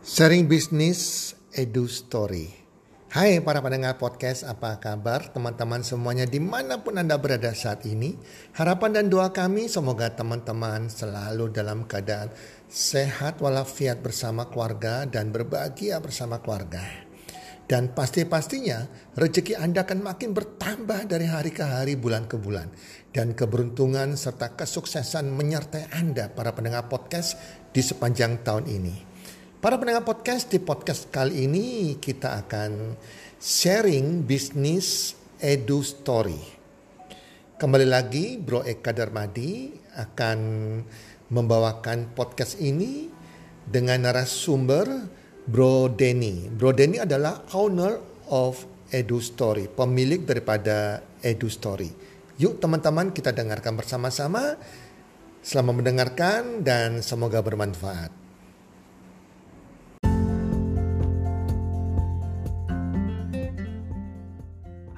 Sharing Business Edu Story. Hai para pendengar podcast, apa kabar teman-teman semuanya di mana pun Anda berada saat ini. Harapan dan doa kami semoga teman-teman selalu dalam keadaan sehat walafiat bersama keluarga dan berbahagia bersama keluarga. Dan pasti-pastinya rezeki Anda akan makin bertambah dari hari ke hari, bulan ke bulan. Dan keberuntungan serta kesuksesan menyertai Anda para pendengar podcast di sepanjang tahun ini. Para pendengar podcast di podcast kali ini kita akan sharing bisnis edu story. Kembali lagi Bro Eka Darmadi akan membawakan podcast ini dengan narasumber Bro Denny. Bro Denny adalah owner of Edu Story, pemilik daripada Edu Story. Yuk teman-teman kita dengarkan bersama-sama. Selamat mendengarkan dan semoga bermanfaat.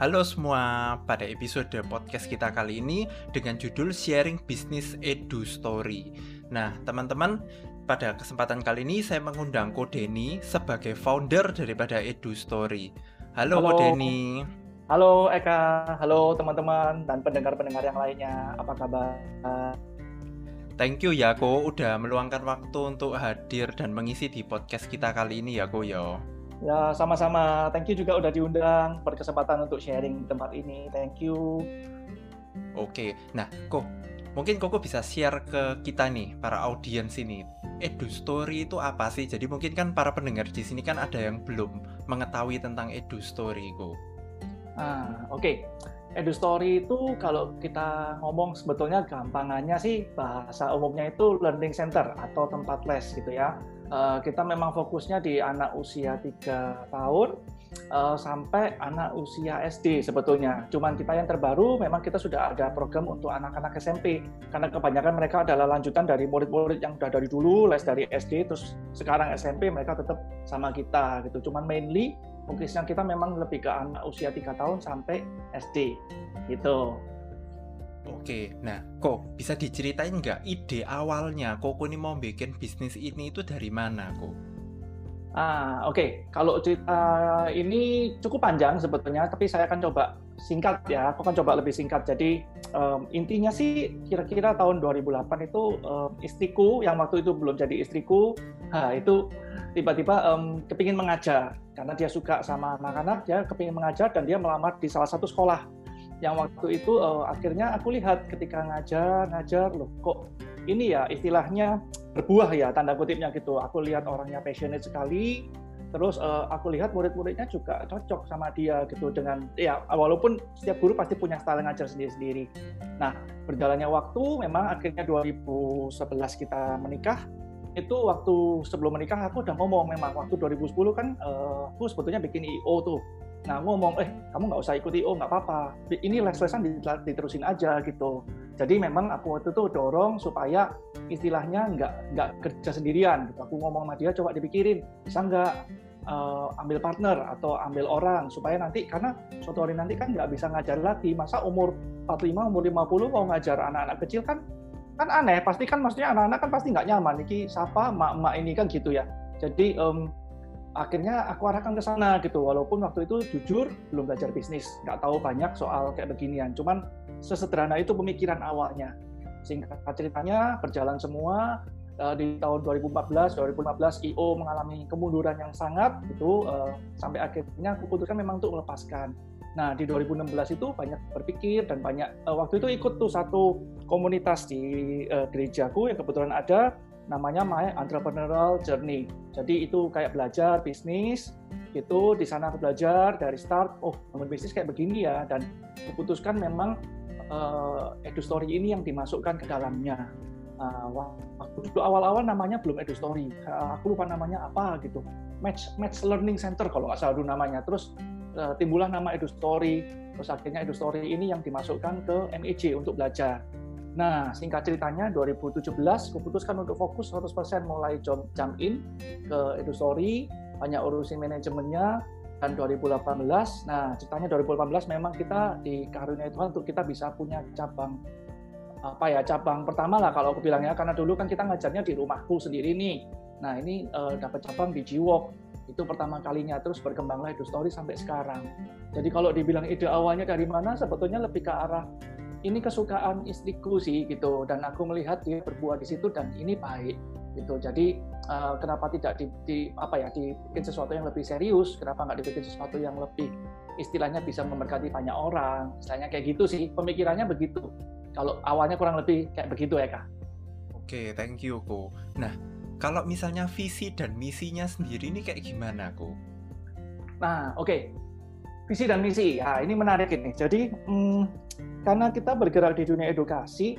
Halo semua, pada episode podcast kita kali ini dengan judul Sharing Business Edu Story. Nah, teman-teman, pada kesempatan kali ini saya mengundang Ko Denny sebagai founder daripada Edu Story. Halo, Halo. Ko Denny. Halo Eka, halo teman-teman dan pendengar-pendengar yang lainnya. Apa kabar? Thank you ya Ko udah meluangkan waktu untuk hadir dan mengisi di podcast kita kali ini ya Ko ya. Ya, sama-sama. Thank you juga udah diundang berkesempatan untuk sharing di tempat ini. Thank you. Oke, nah kok mungkin Koko bisa share ke kita nih, para audiens ini. Edu Story itu apa sih? Jadi mungkin kan para pendengar di sini kan ada yang belum mengetahui tentang Edu Story, Ko. Ah, oke. Okay. Edu Story itu kalau kita ngomong sebetulnya gampangannya sih bahasa umumnya itu learning center atau tempat les gitu ya uh, kita memang fokusnya di anak usia 3 tahun uh, sampai anak usia SD sebetulnya. Cuman kita yang terbaru memang kita sudah ada program untuk anak-anak SMP karena kebanyakan mereka adalah lanjutan dari murid-murid yang sudah dari dulu les dari SD terus sekarang SMP mereka tetap sama kita gitu. Cuman mainly fokusnya kita memang lebih ke anak usia 3 tahun sampai SD gitu. Oke, nah kok bisa diceritain nggak ide awalnya Koko ini mau bikin bisnis ini itu dari mana kok? Ah, oke. Okay. Kalau cerita ini cukup panjang sebetulnya, tapi saya akan coba singkat ya. Aku akan coba lebih singkat. Jadi um, intinya sih kira-kira tahun 2008 itu um, istriku yang waktu itu belum jadi istriku, nah, itu tiba-tiba um, kepingin mengajar karena dia suka sama anak-anak, dia kepingin mengajar dan dia melamar di salah satu sekolah yang waktu itu uh, akhirnya aku lihat ketika ngajar ngajar loh kok ini ya istilahnya berbuah ya tanda kutipnya gitu aku lihat orangnya passionate sekali terus uh, aku lihat murid-muridnya juga cocok sama dia gitu dengan ya walaupun setiap guru pasti punya style ngajar sendiri-sendiri. Nah berjalannya waktu memang akhirnya 2011 kita menikah itu waktu sebelum menikah aku udah ngomong memang waktu 2010 kan uh, aku sebetulnya bikin IO tuh Nah, ngomong, eh kamu nggak usah ikuti, oh nggak apa-apa. Ini les-lesan diterusin aja gitu. Jadi memang aku waktu itu dorong supaya istilahnya nggak nggak kerja sendirian. Gitu. Aku ngomong sama dia, coba dipikirin, bisa nggak uh, ambil partner atau ambil orang supaya nanti karena suatu hari nanti kan nggak bisa ngajar lagi. Masa umur 45, umur 50 mau ngajar anak-anak kecil kan kan aneh. Pasti kan maksudnya anak-anak kan pasti nggak nyaman. Iki siapa mak-mak ini kan gitu ya. Jadi um, akhirnya aku arahkan ke sana gitu. Walaupun waktu itu jujur belum belajar bisnis. Nggak tahu banyak soal kayak beginian. Cuman sesederhana itu pemikiran awalnya. Singkat ceritanya berjalan semua uh, di tahun 2014 2015 IO mengalami kemunduran yang sangat gitu uh, sampai akhirnya aku putuskan memang untuk melepaskan. Nah, di 2016 itu banyak berpikir dan banyak uh, waktu itu ikut tuh satu komunitas di gerejaku yang kebetulan ada namanya My Entrepreneurial Journey. Jadi itu kayak belajar bisnis, itu di sana aku belajar dari start, oh bangun bisnis kayak begini ya, dan keputuskan memang uh, Edu Story ini yang dimasukkan ke dalamnya. Uh, waktu dulu awal-awal namanya belum Edu Story, uh, aku lupa namanya apa gitu, Match Match Learning Center kalau nggak salah dulu namanya. Terus uh, timbullah nama Edu Story, terus akhirnya Edu Story ini yang dimasukkan ke MEJ untuk belajar. Nah, singkat ceritanya 2017 keputuskan untuk fokus 100% mulai jump in ke EduStory, banyak urusin manajemennya, dan 2018, nah ceritanya 2018 memang kita dikaruniai Tuhan untuk kita bisa punya cabang apa ya cabang pertama lah kalau aku bilangnya karena dulu kan kita ngajarnya di rumahku sendiri nih Nah ini uh, dapat cabang di Jiwok itu pertama kalinya terus berkembanglah Edu Story sampai sekarang. Jadi kalau dibilang ide awalnya dari mana, sebetulnya lebih ke arah ini kesukaan istriku sih gitu. Dan aku melihat dia berbuah di situ dan ini baik gitu. Jadi uh, kenapa tidak di, di apa ya dibikin sesuatu yang lebih serius? Kenapa nggak dibikin sesuatu yang lebih istilahnya bisa memberkati banyak orang? Istilahnya kayak gitu sih pemikirannya begitu. Kalau awalnya kurang lebih kayak begitu ya kak. Oke okay, thank you ko nah kalau misalnya visi dan misinya sendiri ini kayak gimana ko nah oke. Okay. visi dan misi. Ya ini menarik ini. Jadi hmm, karena kita bergerak di dunia edukasi,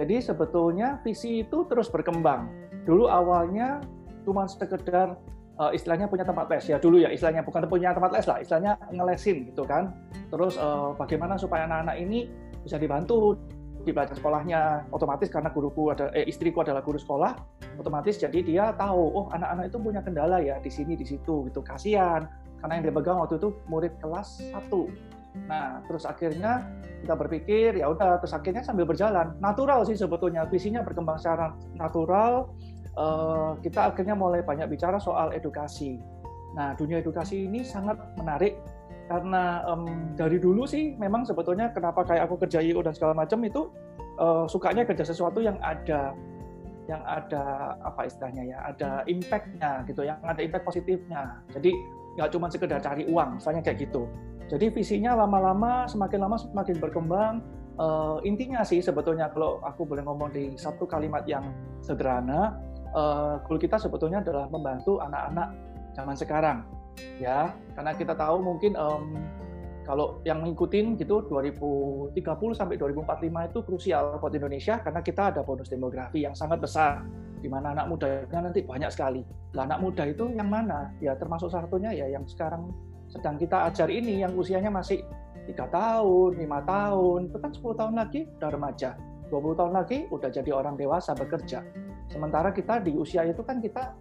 jadi sebetulnya visi itu terus berkembang. Dulu awalnya cuma sekedar uh, istilahnya punya tempat les. Ya dulu ya istilahnya bukan punya tempat les lah istilahnya ngelesin gitu kan. Terus uh, bagaimana supaya anak-anak ini bisa dibantu di belajar sekolahnya. Otomatis karena guruku ada eh, istriku adalah guru sekolah otomatis jadi dia tahu oh anak-anak itu punya kendala ya di sini di situ gitu. Kasihan karena yang dia pegang waktu itu murid kelas 1 Nah, terus akhirnya kita berpikir ya udah terus akhirnya sambil berjalan. Natural sih sebetulnya visinya berkembang secara natural. Uh, kita akhirnya mulai banyak bicara soal edukasi. Nah, dunia edukasi ini sangat menarik karena um, dari dulu sih memang sebetulnya kenapa kayak aku kerja IO dan segala macam itu uh, sukanya kerja sesuatu yang ada yang ada apa istilahnya ya ada impactnya gitu yang ada impact positifnya. Jadi nggak cuma sekedar cari uang misalnya kayak gitu jadi visinya lama-lama semakin lama semakin berkembang. Uh, intinya sih sebetulnya kalau aku boleh ngomong di satu kalimat yang sederhana, uh, kita sebetulnya adalah membantu anak-anak zaman sekarang, ya. Karena kita tahu mungkin um, kalau yang ngikutin gitu 2030 sampai 2045 itu krusial buat Indonesia karena kita ada bonus demografi yang sangat besar di mana anak mudanya nanti banyak sekali. Lah anak muda itu yang mana? Ya termasuk satunya ya yang sekarang sedang kita ajar ini yang usianya masih tiga tahun, lima tahun, itu kan 10 tahun lagi udah remaja, 20 tahun lagi udah jadi orang dewasa bekerja. Sementara kita di usia itu kan kita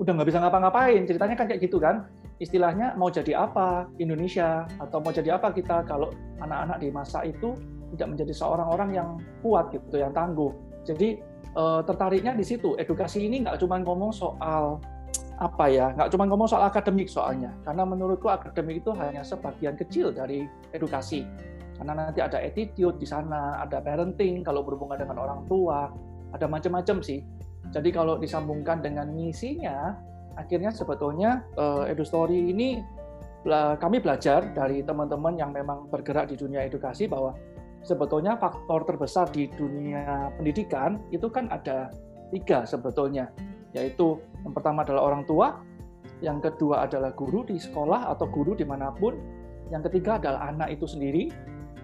udah nggak bisa ngapa-ngapain, ceritanya kan kayak gitu kan. Istilahnya mau jadi apa Indonesia atau mau jadi apa kita kalau anak-anak di masa itu tidak menjadi seorang orang yang kuat gitu, yang tangguh. Jadi eh, tertariknya di situ. Edukasi ini nggak cuma ngomong soal apa ya nggak cuma ngomong soal akademik soalnya. Karena menurutku akademik itu hanya sebagian kecil dari edukasi. Karena nanti ada attitude di sana ada parenting kalau berhubungan dengan orang tua ada macam-macam sih. Jadi kalau disambungkan dengan misinya akhirnya sebetulnya uh, EduStory ini kami belajar dari teman-teman yang memang bergerak di dunia edukasi bahwa sebetulnya faktor terbesar di dunia pendidikan itu kan ada tiga sebetulnya yaitu yang pertama adalah orang tua, yang kedua adalah guru di sekolah atau guru di mana pun, yang ketiga adalah anak itu sendiri.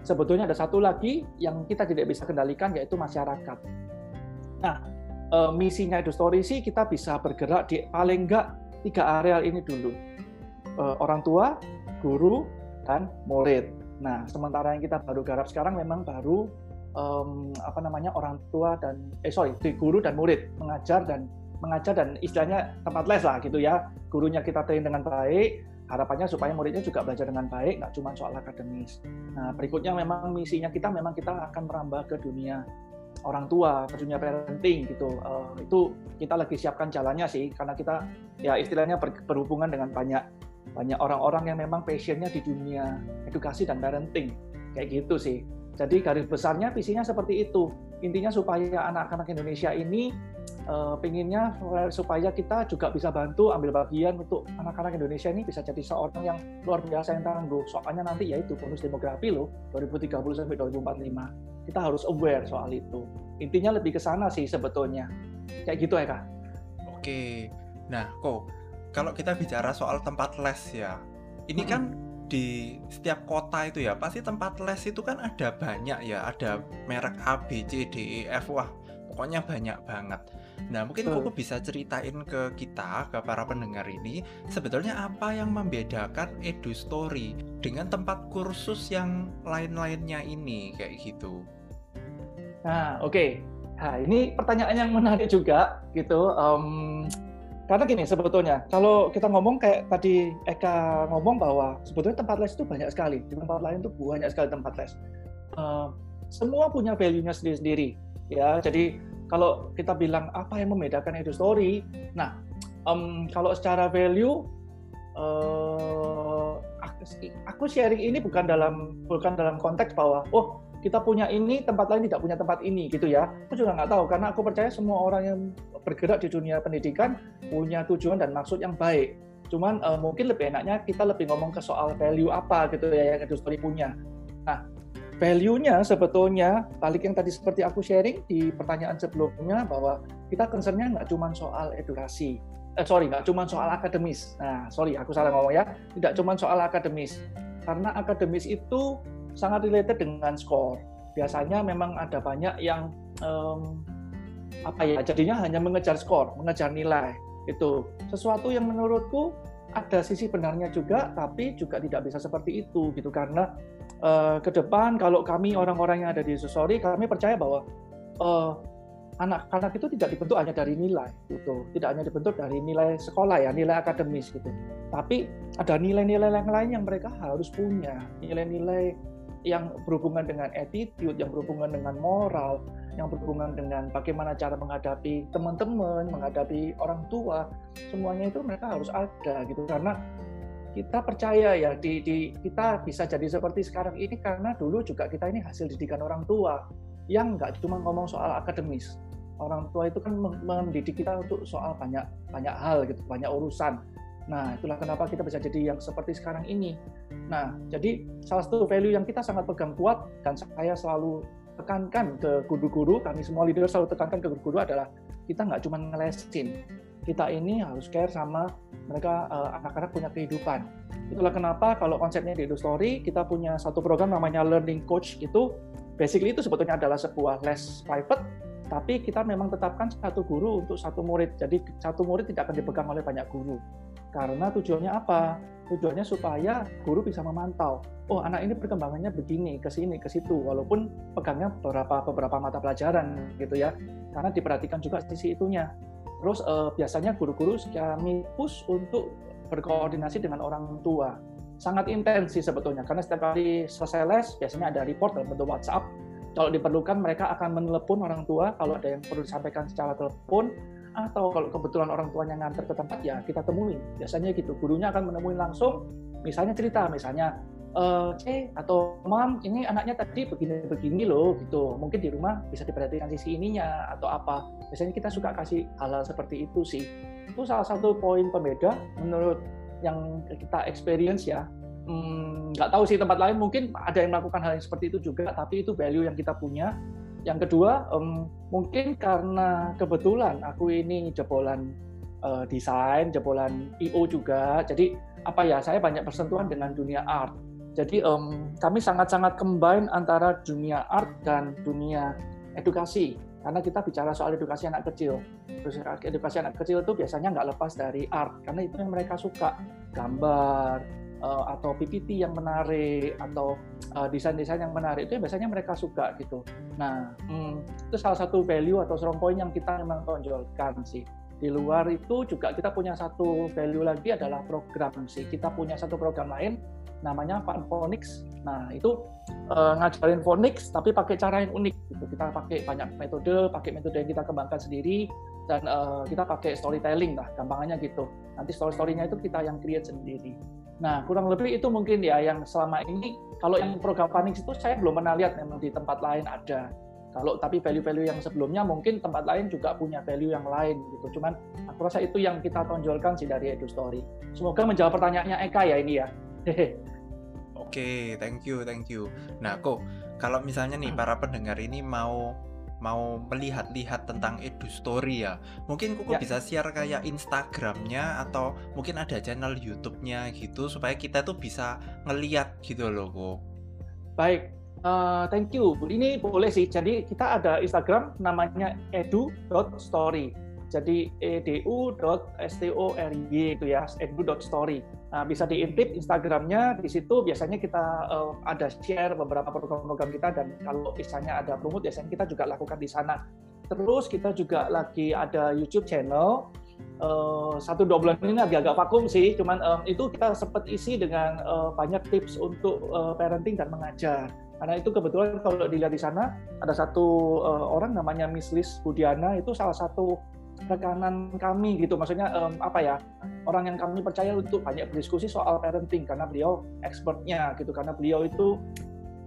Sebetulnya ada satu lagi yang kita tidak bisa kendalikan yaitu masyarakat. Nah, e, misinya itu story sih kita bisa bergerak di paling enggak tiga areal ini dulu. E, orang tua, guru, dan murid. Nah, sementara yang kita baru garap sekarang memang baru um, apa namanya orang tua dan eh sorry, guru dan murid mengajar dan mengajar dan istilahnya tempat les lah gitu ya. Gurunya kita train dengan baik, harapannya supaya muridnya juga belajar dengan baik, nggak cuma soal akademis. Nah, berikutnya memang misinya kita memang kita akan merambah ke dunia orang tua, ke dunia parenting gitu. Uh, itu kita lagi siapkan jalannya sih, karena kita ya istilahnya ber, berhubungan dengan banyak banyak orang-orang yang memang passionnya di dunia edukasi dan parenting kayak gitu sih. Jadi garis besarnya visinya seperti itu. Intinya supaya anak-anak Indonesia ini uh, pinginnya supaya kita juga bisa bantu ambil bagian untuk anak-anak Indonesia ini bisa jadi seorang yang luar biasa yang tangguh. Soalnya nanti yaitu bonus demografi loh 2030 sampai 2045. Kita harus aware soal itu. Intinya lebih ke sana sih sebetulnya. Kayak gitu ya kak. Oke. Nah kok kalau kita bicara soal tempat les ya, ini kan di setiap kota itu ya pasti tempat les itu kan ada banyak ya ada merek A B C D E F wah pokoknya banyak banget. Nah mungkin Koko bisa ceritain ke kita ke para pendengar ini sebetulnya apa yang membedakan Edu Story dengan tempat kursus yang lain-lainnya ini kayak gitu? Nah oke. Okay. nah ini pertanyaan yang menarik juga gitu. Um, karena gini sebetulnya kalau kita ngomong kayak tadi Eka ngomong bahwa sebetulnya tempat les itu banyak sekali di tempat lain itu banyak sekali tempat les. Uh, semua punya value-nya sendiri-sendiri ya. Jadi kalau kita bilang apa yang membedakan Edu Story nah um, kalau secara value uh, aku sharing ini bukan dalam bukan dalam konteks bahwa oh kita punya ini tempat lain tidak punya tempat ini gitu ya. Aku juga nggak tahu karena aku percaya semua orang yang bergerak di dunia pendidikan punya tujuan dan maksud yang baik. Cuman uh, mungkin lebih enaknya kita lebih ngomong ke soal value apa gitu ya yang industri punya. Nah value-nya sebetulnya balik yang tadi seperti aku sharing di pertanyaan sebelumnya bahwa kita concern-nya nggak cuma soal edukasi eh, sorry nggak cuma soal akademis nah sorry aku salah ngomong ya tidak cuma soal akademis karena akademis itu sangat related dengan skor. Biasanya memang ada banyak yang um, apa ya jadinya hanya mengejar skor, mengejar nilai. Itu sesuatu yang menurutku ada sisi benarnya juga, tapi juga tidak bisa seperti itu gitu. Karena uh, ke depan kalau kami orang-orang yang ada di Susori kami percaya bahwa uh, anak-anak itu tidak dibentuk hanya dari nilai gitu. Tidak hanya dibentuk dari nilai sekolah ya nilai akademis gitu. Tapi ada nilai-nilai yang lain yang mereka harus punya. Nilai-nilai yang berhubungan dengan attitude, yang berhubungan dengan moral, yang berhubungan dengan bagaimana cara menghadapi teman-teman, menghadapi orang tua, semuanya itu mereka harus ada gitu karena kita percaya ya di, di kita bisa jadi seperti sekarang ini karena dulu juga kita ini hasil didikan orang tua yang nggak cuma ngomong soal akademis. Orang tua itu kan mendidik kita untuk soal banyak banyak hal gitu, banyak urusan Nah, itulah kenapa kita bisa jadi yang seperti sekarang ini. Nah, jadi salah satu value yang kita sangat pegang kuat dan saya selalu tekankan ke guru-guru, kami semua leader selalu tekankan ke guru-guru adalah kita nggak cuma ngelesin, kita ini harus care sama mereka eh, anak-anak punya kehidupan. Itulah kenapa kalau konsepnya di Story kita punya satu program namanya Learning Coach itu basically itu sebetulnya adalah sebuah les private tapi kita memang tetapkan satu guru untuk satu murid. Jadi satu murid tidak akan dipegang oleh banyak guru. Karena tujuannya apa? Tujuannya supaya guru bisa memantau. Oh, anak ini perkembangannya begini, ke sini, ke situ. Walaupun pegangnya beberapa beberapa mata pelajaran gitu ya. Karena diperhatikan juga sisi itunya. Terus eh, biasanya guru-guru kami push untuk berkoordinasi dengan orang tua. Sangat intens sih sebetulnya, karena setiap kali selesai les, biasanya ada report dalam bentuk WhatsApp. Kalau diperlukan, mereka akan menelepon orang tua. Kalau ada yang perlu disampaikan secara telepon, atau kalau kebetulan orang tuanya nganter ke tempat ya kita temuin. Biasanya gitu. Gurunya akan menemui langsung. Misalnya cerita misalnya e, C atau Mam ini anaknya tadi begini-begini loh gitu. Mungkin di rumah bisa diperhatikan sisi ininya atau apa. Biasanya kita suka kasih hal-hal seperti itu sih. Itu salah satu poin pembeda menurut yang kita experience ya nggak hmm, tahu sih tempat lain mungkin ada yang melakukan hal yang seperti itu juga tapi itu value yang kita punya yang kedua, um, mungkin karena kebetulan aku ini jebolan uh, desain, jebolan IO juga. Jadi apa ya, saya banyak bersentuhan dengan dunia art. Jadi um, kami sangat-sangat combine antara dunia art dan dunia edukasi. Karena kita bicara soal edukasi anak kecil. Terus edukasi anak kecil itu biasanya nggak lepas dari art, karena itu yang mereka suka. Gambar, uh, atau PPT yang menarik atau uh, desain-desain yang menarik itu biasanya mereka suka gitu. Nah, hmm, itu salah satu value atau strong point yang kita memang tonjolkan sih. Di luar itu juga kita punya satu value lagi adalah program sih. Kita punya satu program lain namanya Fun Phonics. Nah, itu uh, ngajarin phonics tapi pakai cara yang unik gitu. Kita pakai banyak metode, pakai metode yang kita kembangkan sendiri dan uh, kita pakai storytelling lah, gampangannya gitu. Nanti story-storynya itu kita yang create sendiri. Nah, kurang lebih itu mungkin ya yang selama ini kalau yang program Phoenix itu saya belum pernah lihat memang di tempat lain ada. Kalau tapi value-value yang sebelumnya mungkin tempat lain juga punya value yang lain gitu. Cuman aku rasa itu yang kita tonjolkan sih dari Edu Story. Semoga menjawab pertanyaannya Eka ya ini ya. Oke, okay, thank you, thank you. Nah, kok kalau misalnya nih hmm. para pendengar ini mau mau melihat-lihat tentang Edu Story ya. Mungkin Koko ya. bisa share kayak Instagramnya atau mungkin ada channel YouTube-nya gitu supaya kita tuh bisa ngeliat gitu loh kok baik uh, thank you. Ini boleh sih. Jadi kita ada Instagram namanya edu.story jadi edu.story itu ya edu.story nah, bisa diintip Instagramnya di situ biasanya kita uh, ada share beberapa program-program kita dan kalau misalnya ada promote biasanya kita juga lakukan di sana. Terus kita juga lagi ada YouTube channel uh, satu dua bulan ini agak-agak vakum sih cuman um, itu kita sempat isi dengan uh, banyak tips untuk uh, parenting dan mengajar. Karena itu kebetulan kalau dilihat di sana ada satu uh, orang namanya Miss Liz Budiana itu salah satu rekanan kami gitu. Maksudnya um, apa ya orang yang kami percaya untuk banyak berdiskusi soal parenting karena beliau expertnya gitu. Karena beliau itu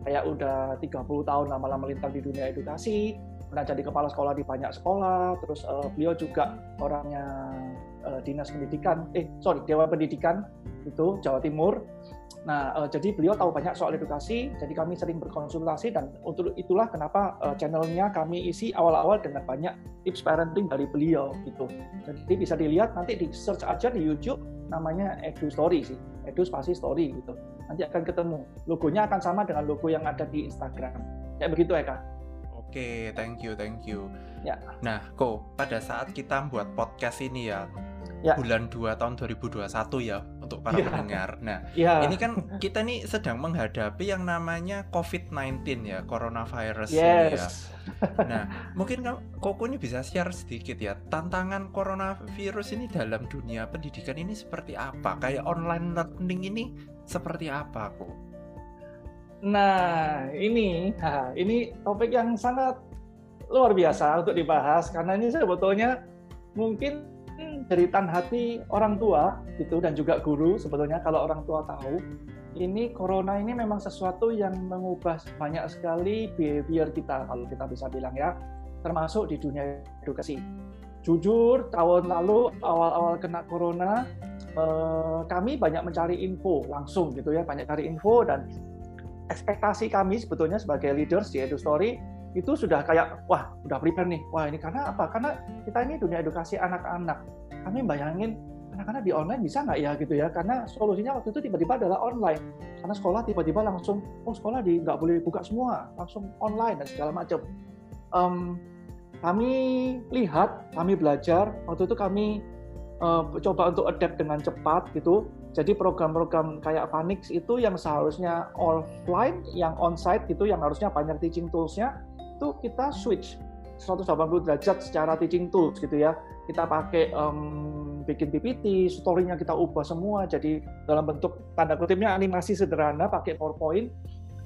kayak udah 30 tahun lama-lama melintang di dunia edukasi pernah jadi kepala sekolah di banyak sekolah terus uh, beliau juga orangnya uh, dinas pendidikan eh sorry dewan pendidikan itu Jawa Timur Nah, uh, jadi beliau tahu banyak soal edukasi, jadi kami sering berkonsultasi dan untuk itulah kenapa uh, channelnya kami isi awal-awal dengan banyak tips parenting dari beliau gitu. Jadi bisa dilihat nanti di search aja di YouTube namanya Edu Story sih, Edu spasi Story gitu. Nanti akan ketemu. Logonya akan sama dengan logo yang ada di Instagram. Kayak begitu ya kak. Oke, thank you, thank you. Ya. Nah, kok pada saat kita buat podcast ini ya, Ya. bulan 2 tahun 2021 ya untuk para Ya. pendengar. Nah, Ya. ini kan kita nih sedang menghadapi yang namanya COVID-19 ya, coronavirus ini ya. yes. Nah, mungkin Koko ini bisa share sedikit ya, tantangan coronavirus ini dalam dunia pendidikan ini seperti apa? Kayak online learning ini seperti apa, kok? Nah, ini, ha, ini topik yang sangat luar biasa untuk dibahas karena ini sebetulnya mungkin jeritan hati orang tua gitu dan juga guru sebetulnya kalau orang tua tahu ini corona ini memang sesuatu yang mengubah banyak sekali behavior kita kalau kita bisa bilang ya termasuk di dunia edukasi. Jujur tahun lalu awal-awal kena corona eh, kami banyak mencari info langsung gitu ya banyak cari info dan ekspektasi kami sebetulnya sebagai leaders di EduStory itu sudah kayak wah udah prepare nih. Wah ini karena apa? Karena kita ini dunia edukasi anak-anak. Kami bayangin anak-anak di online bisa nggak ya gitu ya? Karena solusinya waktu itu tiba-tiba adalah online. Karena sekolah tiba-tiba langsung oh sekolah di nggak boleh buka semua. Langsung online dan segala macam. Em, kami lihat kami belajar. Waktu itu kami eh, coba untuk adapt dengan cepat gitu. Jadi program-program kayak Vanix itu yang seharusnya offline, yang onsite gitu, yang harusnya banyak teaching tools-nya, itu kita switch 180 derajat secara teaching tools gitu ya. Kita pakai em, bikin PPT, story-nya kita ubah semua, jadi dalam bentuk tanda kutipnya animasi sederhana pakai PowerPoint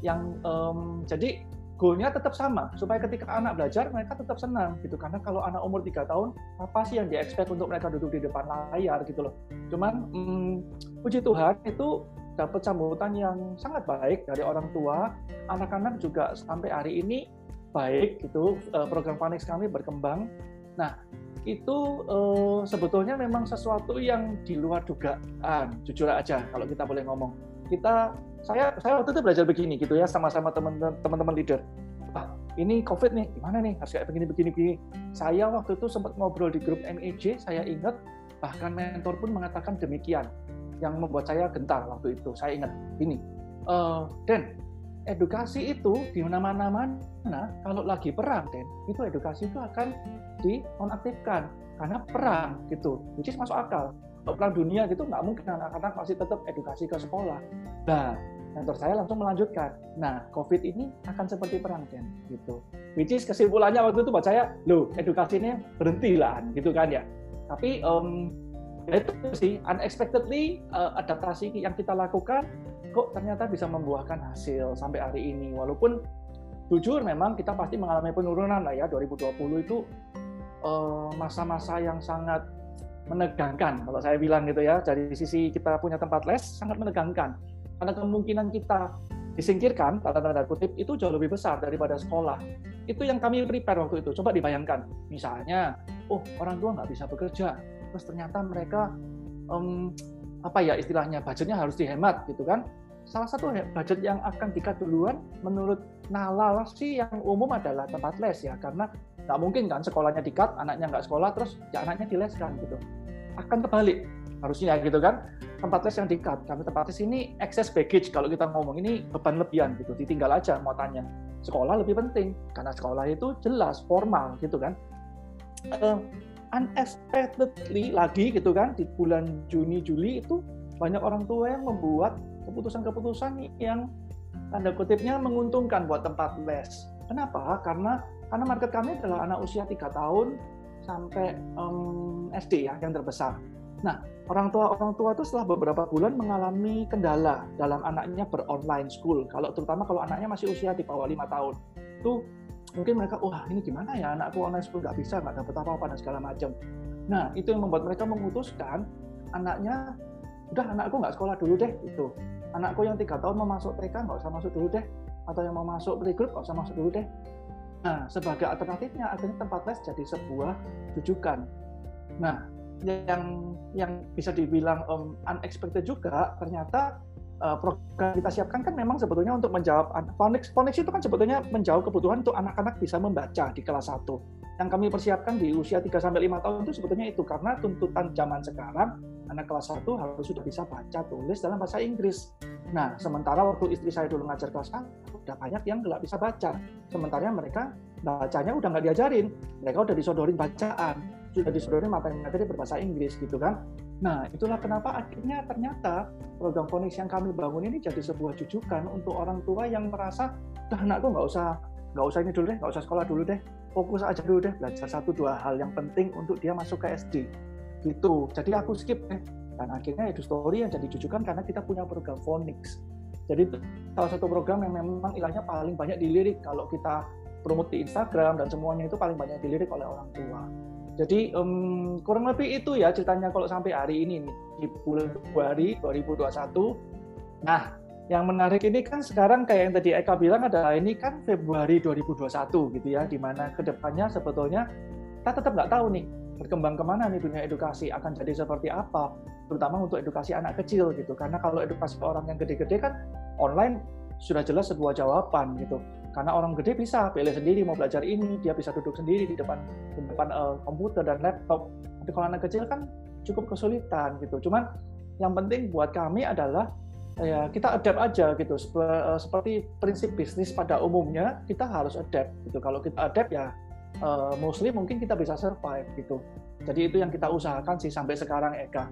yang em, jadi goalnya tetap sama. Supaya ketika anak belajar mereka tetap senang gitu. Karena kalau anak umur tiga tahun apa sih yang di untuk mereka duduk di depan layar gitu loh. Cuman hmm, puji Tuhan itu dapat sambutan yang sangat baik dari orang tua. Anak-anak juga sampai hari ini baik gitu eh, program Panex kami berkembang. Nah itu eh, sebetulnya memang sesuatu yang di luar dugaan jujur aja kalau kita boleh ngomong. Kita saya saya waktu itu belajar begini gitu ya sama-sama teman-teman leader. Ah ini covid nih gimana nih? Harus kayak begini begini begini. Saya waktu itu sempat ngobrol di grup MEJ saya ingat bahkan mentor pun mengatakan demikian yang membuat saya gentar waktu itu. Saya ingat ini eh Dan edukasi itu di mana-mana mana kalau lagi perang Den itu edukasi itu akan dinonaktifkan karena perang gitu. Which is masuk akal. Kalau perang dunia gitu nggak mungkin anak-anak masih tetap edukasi ke sekolah. Nah mentor saya langsung melanjutkan. Nah covid ini akan seperti perang Den gitu. Which is kesimpulannya waktu itu buat saya loh edukasi ini berhenti lah gitu kan ya. Tapi um, itu sih unexpectedly uh, adaptasi yang kita lakukan kok ternyata bisa membuahkan hasil sampai hari ini? Walaupun jujur memang kita pasti mengalami penurunan lah ya 2020 itu uh, masa-masa yang sangat menegangkan kalau saya bilang gitu ya. Dari sisi kita punya tempat les sangat menegangkan. Karena kemungkinan kita disingkirkan tanda tanda kutip itu jauh lebih besar daripada sekolah. Itu yang kami prepare waktu itu. Coba dibayangkan misalnya oh orang tua nggak bisa bekerja. Terus ternyata mereka um, apa ya istilahnya budgetnya harus dihemat gitu kan. Salah satu budget yang akan dikat duluan menurut Nalal sih yang umum adalah tempat les ya karena nggak mungkin kan sekolahnya dikat anaknya nggak sekolah terus ya anaknya dileskan gitu. Akan kebalik harusnya gitu kan tempat les yang dikat. Kami tempat les ini excess baggage kalau kita ngomong ini beban lebihan gitu ditinggal aja mau tanya. Sekolah lebih penting karena sekolah itu jelas formal gitu kan. Uh, unexpectedly lagi gitu kan di bulan Juni Juli itu banyak orang tua yang membuat keputusan-keputusan yang tanda kutipnya menguntungkan buat tempat les. Kenapa? Karena karena market kami adalah anak usia 3 tahun sampai um, SD ya yang terbesar. Nah, orang tua orang tua itu setelah beberapa bulan mengalami kendala dalam anaknya beronline school. Kalau terutama kalau anaknya masih usia di bawah lima tahun, itu mungkin mereka wah ini gimana ya? Anakku online school nggak bisa nggak dapat apa-apa dan segala macam nah itu yang membuat mereka memutuskan anaknya udah anakku nggak sekolah dulu deh itu anakku yang tiga tahun mau masuk TK nggak usah masuk dulu deh atau yang mau masuk playgroup nggak usah masuk dulu deh. Nah sebagai alternatifnya akhirnya tempat les jadi sebuah rujukan nah yang yang bisa dibilang um, unexpected juga ternyata uh, program kita siapkan kan memang sebetulnya untuk menjawab Phonics, Phonics itu kan sebetulnya menjawab kebutuhan untuk anak-anak bisa membaca di kelas 1 yang kami persiapkan di usia 3 sampai 5 tahun itu sebetulnya itu karena tuntutan zaman sekarang anak kelas 1 harus sudah bisa baca tulis dalam bahasa Inggris. Nah, sementara waktu istri saya dulu ngajar kelas 1, udah banyak yang nggak bisa baca. Sementara mereka bacanya udah nggak diajarin, mereka udah disodorin bacaan, sudah disodorin materi-materi berbahasa Inggris gitu kan. Nah, itulah kenapa akhirnya ternyata program Phonics yang kami bangun ini jadi sebuah jujukan untuk orang tua yang merasa, dah anakku nggak usah nggak usah ini dulu deh, nggak usah sekolah dulu deh, fokus aja dulu deh belajar satu dua hal yang penting untuk dia masuk ke SD gitu. Jadi aku skip deh. Dan akhirnya Edu Story yang jadi jujukan karena kita punya program Phonics jadi salah satu program yang memang ilahnya paling banyak dilirik kalau kita promote di Instagram dan semuanya itu paling banyak dilirik oleh orang tua jadi um, kurang lebih itu ya ceritanya kalau sampai hari ini di bulan Februari 2021 nah yang menarik ini kan sekarang kayak yang tadi Eka bilang adalah ini kan Februari 2021 gitu ya, di mana ke depannya sebetulnya kita tetap nggak tahu nih berkembang ke mana nih dunia edukasi akan jadi seperti apa, terutama untuk edukasi anak kecil gitu. Karena kalau edukasi orang yang gede-gede kan online sudah jelas sebuah jawaban gitu. Karena orang gede bisa pilih sendiri mau belajar ini, dia bisa duduk sendiri di depan di depan uh, komputer dan laptop. Tapi kalau anak kecil kan cukup kesulitan gitu. Cuman yang penting buat kami adalah ya kita adapt aja gitu. Eh, seperti prinsip bisnis pada umumnya kita harus adapt gitu. Kalau kita adapt ya uh, mostly mungkin kita bisa survive gitu. Jadi itu yang kita usahakan sih sampai sekarang Eka.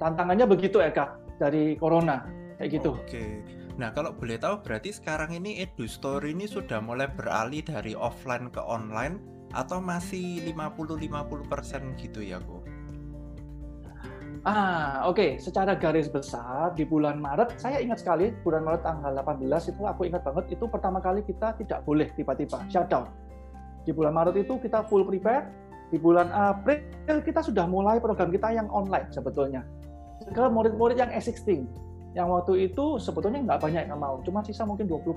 Tantangannya begitu Eka dari corona. Kayak gitu. Oke nah kalau boleh tahu berarti sekarang ini Edu Story ini sudah mulai beralih dari offline ke online atau masih 50-50% gitu ya kok Ah, oke. Okay. Secara garis besar di bulan Maret, saya ingat sekali bulan Maret tanggal 18 itu aku ingat banget itu pertama kali kita tidak boleh tiba-tiba shutdown. Di bulan Maret itu kita full prepare. Di bulan April kita sudah mulai program kita yang online sebetulnya. Ke murid-murid yang S16 yang waktu itu sebetulnya nggak banyak yang mau, cuma sisa mungkin 20%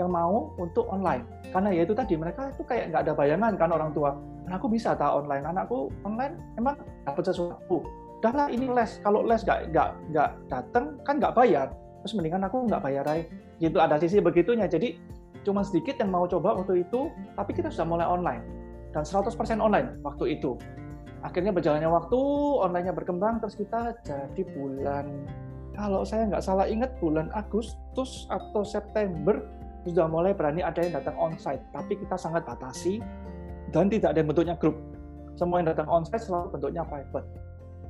yang mau untuk online. Karena ya itu tadi mereka itu kayak nggak ada bayangan kan orang tua. Anakku bisa tak online, anakku online emang dapat sesuatu? Udahlah ini les. Kalau les nggak nggak nggak datang kan nggak bayar. Terus mendingan aku nggak bayar aja. Gitu ada sisi begitunya. Jadi cuma sedikit yang mau coba waktu itu tapi kita sudah mulai online. Dan 100% online waktu itu. Akhirnya berjalannya waktu onlinenya berkembang terus kita jadi bulan kalau saya nggak salah ingat bulan Agustus atau September sudah mulai berani ada yang datang onsite tapi kita sangat batasi dan tidak ada yang bentuknya grup semua yang datang onsite selalu bentuknya private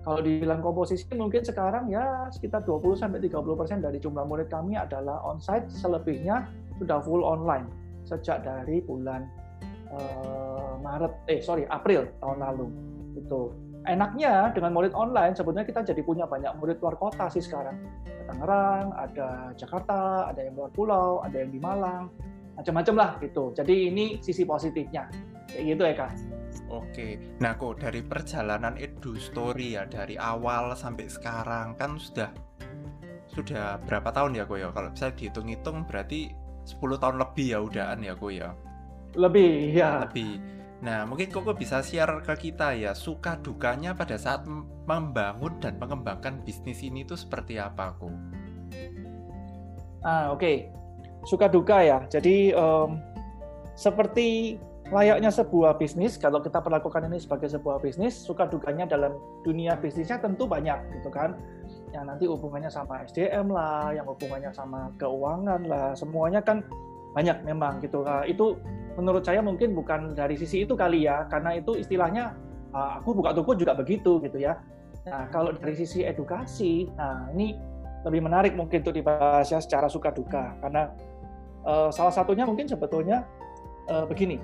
kalau dibilang komposisi mungkin sekarang ya sekitar 20 sampai 30% dari jumlah murid kami adalah onsite, selebihnya sudah full online sejak dari bulan uh, Maret eh sorry April tahun lalu. Itu. Enaknya dengan murid online sebetulnya kita jadi punya banyak murid luar kota sih sekarang. Ada Tangerang, ada Jakarta, ada yang luar pulau, ada yang di Malang, macam-macam lah gitu. Jadi ini sisi positifnya. Kayak gitu ya Kak. Oke, nah kok dari perjalanan Edu Story ya dari awal sampai sekarang kan sudah sudah berapa tahun ya kok ya? Kalau bisa dihitung-hitung berarti 10 tahun lebih ya udahan ya kok ya? Lebih ya. Lebih. Nah mungkin kok bisa share ke kita ya suka dukanya pada saat membangun dan mengembangkan bisnis ini tuh seperti apa kok? Ah oke, okay. suka duka ya. Jadi um, seperti layaknya sebuah bisnis, kalau kita perlakukan ini sebagai sebuah bisnis, suka dukanya dalam dunia bisnisnya tentu banyak gitu kan. Yang nanti hubungannya sama SDM lah, yang hubungannya sama keuangan lah, semuanya kan banyak memang gitu. Uh, itu menurut saya mungkin bukan dari sisi itu kali ya, karena itu istilahnya uh, aku buka toko juga begitu gitu ya. Nah kalau dari sisi edukasi, nah ini lebih menarik mungkin untuk dibahas ya secara suka duka, karena uh, salah satunya mungkin sebetulnya uh, begini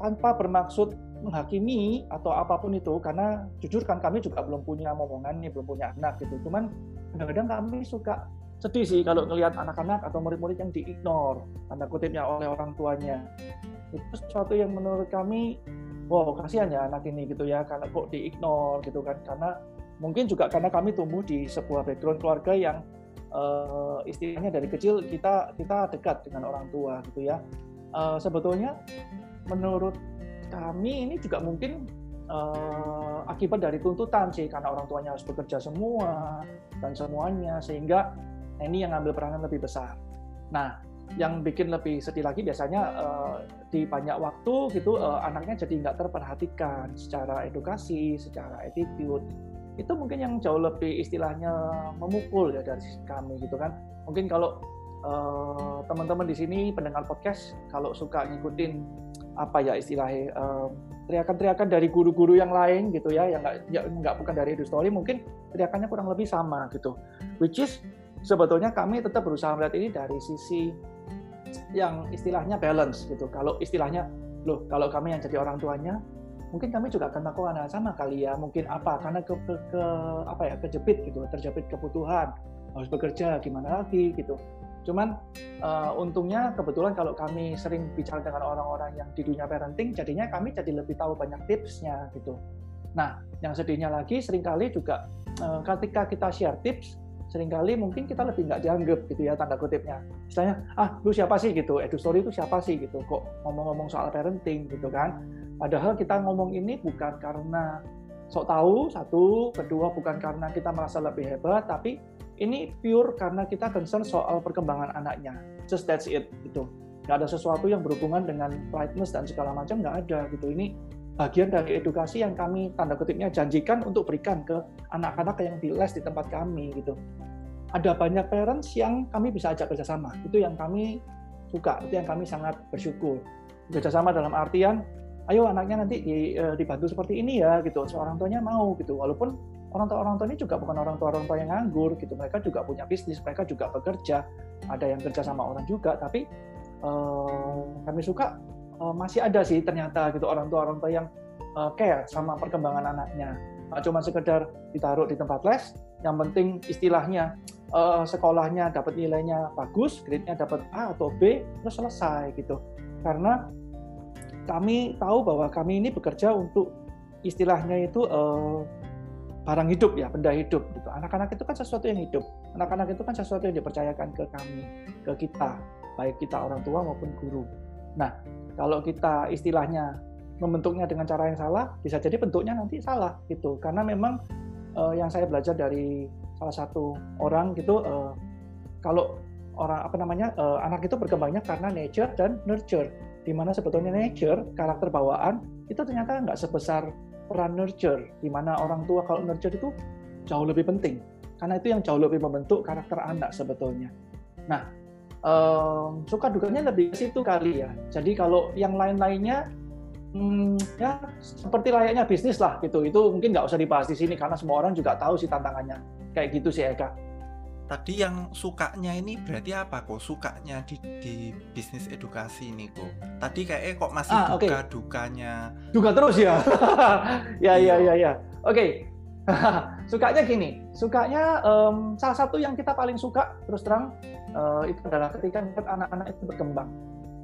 tanpa bermaksud menghakimi atau apa pun itu karena jujur kan kami juga belum punya momongan nih belum punya anak gitu cuman kadang-kadang kami suka sedih sih kalau ngelihat anak-anak atau murid-murid yang diignore tanda kutipnya oleh orang tuanya. Itu sesuatu yang menurut kami wow kasihan ya anak ini gitu ya karena kok diignore gitu kan. Karena mungkin juga karena kami tumbuh di sebuah background keluarga yang uh, istilahnya dari kecil kita kita dekat dengan orang tua gitu ya. Uh, sebetulnya menurut kami ini juga mungkin uh, akibat dari tuntutan sih karena orang tuanya harus bekerja semua dan semuanya sehingga ini yang ambil peranan lebih besar. Nah, yang bikin lebih sedih lagi biasanya uh, di banyak waktu gitu uh, anaknya jadi nggak terperhatikan secara edukasi, secara attitude. Itu mungkin yang jauh lebih istilahnya memukul ya dari kami gitu kan. Mungkin kalau teman-teman uh, di sini pendengar podcast kalau suka ngikutin apa ya istilahnya uh, teriakan-teriakan dari guru-guru yang lain gitu ya yang nggak ya, bukan dari Edu Story mungkin teriakannya kurang lebih sama gitu which is sebetulnya kami tetap berusaha melihat ini dari sisi yang istilahnya balance gitu. Kalau istilahnya loh kalau kami yang jadi orang tuanya mungkin kami juga akan melakukan hal sama kali ya. Mungkin apa? Karena ke, ke, ke apa ya? Kejepit gitu terjepit kebutuhan. Harus bekerja gimana lagi gitu. Cuman uh, untungnya kebetulan kalau kami sering bicara dengan orang-orang yang di dunia parenting, jadinya kami jadi lebih tahu banyak tipsnya gitu. Nah, yang sedihnya lagi sering kali juga uh, ketika kita share tips, sering kali mungkin kita lebih nggak dianggap gitu ya tanda kutipnya. Misalnya, ah lu siapa sih gitu, edu story itu siapa sih gitu, kok ngomong-ngomong soal parenting gitu kan. Padahal kita ngomong ini bukan karena sok tahu, satu, kedua bukan karena kita merasa lebih hebat, tapi ini pure karena kita concern soal perkembangan anaknya. Just that's it gitu. Nggak ada sesuatu yang berhubungan dengan politeness dan segala macam nggak ada gitu. Ini bagian dari edukasi yang kami tanda kutipnya janjikan untuk berikan ke anak-anak yang di les di tempat kami gitu. Ada banyak parents yang kami bisa ajak kerjasama. Itu yang kami suka, itu yang kami sangat bersyukur. Kerjasama dalam artian, ayo anaknya nanti eh, dibantu seperti ini ya gitu. Seorang tuanya mau gitu. Walaupun orang tua orang tua ini juga bukan orang tua orang tua yang nganggur gitu mereka juga punya bisnis mereka juga bekerja ada yang kerja sama orang juga tapi uh, kami suka uh, masih ada sih ternyata gitu orang tua orang tua yang uh, care sama perkembangan anaknya nggak cuma sekedar ditaruh di tempat les yang penting istilahnya uh, sekolahnya dapat nilainya bagus grade-nya dapat A atau B terus selesai gitu karena kami tahu bahwa kami ini bekerja untuk istilahnya itu uh, barang hidup ya, benda hidup gitu. Anak-anak itu kan sesuatu yang hidup. Anak-anak itu kan sesuatu yang dipercayakan ke kami, ke kita, baik kita orang tua maupun guru. Nah, kalau kita istilahnya membentuknya dengan cara yang salah, bisa jadi bentuknya nanti salah gitu. Karena memang uh, yang saya belajar dari salah satu orang gitu, uh, kalau orang apa namanya uh, anak itu berkembangnya karena nature dan nurture. Di mana sebetulnya nature karakter bawaan itu ternyata nggak sebesar peran nurture, di mana orang tua kalau nurture itu jauh lebih penting, karena itu yang jauh lebih membentuk karakter anak sebetulnya. Nah, um, suka dukanya lebih ke situ kali ya. Jadi kalau yang lain-lainnya, hmm, ya seperti layaknya bisnis lah gitu. Itu mungkin nggak usah dibahas di sini karena semua orang juga tahu sih tantangannya. Kayak gitu sih Eka tadi yang sukanya ini berarti apa kok sukanya di, di bisnis edukasi ini kok tadi kayaknya kok masih ah, duka okay. dukanya duka terus ya ya ya ya ya oke okay. sukanya gini sukanya um, salah satu yang kita paling suka terus terang uh, itu adalah ketika anak-anak itu berkembang.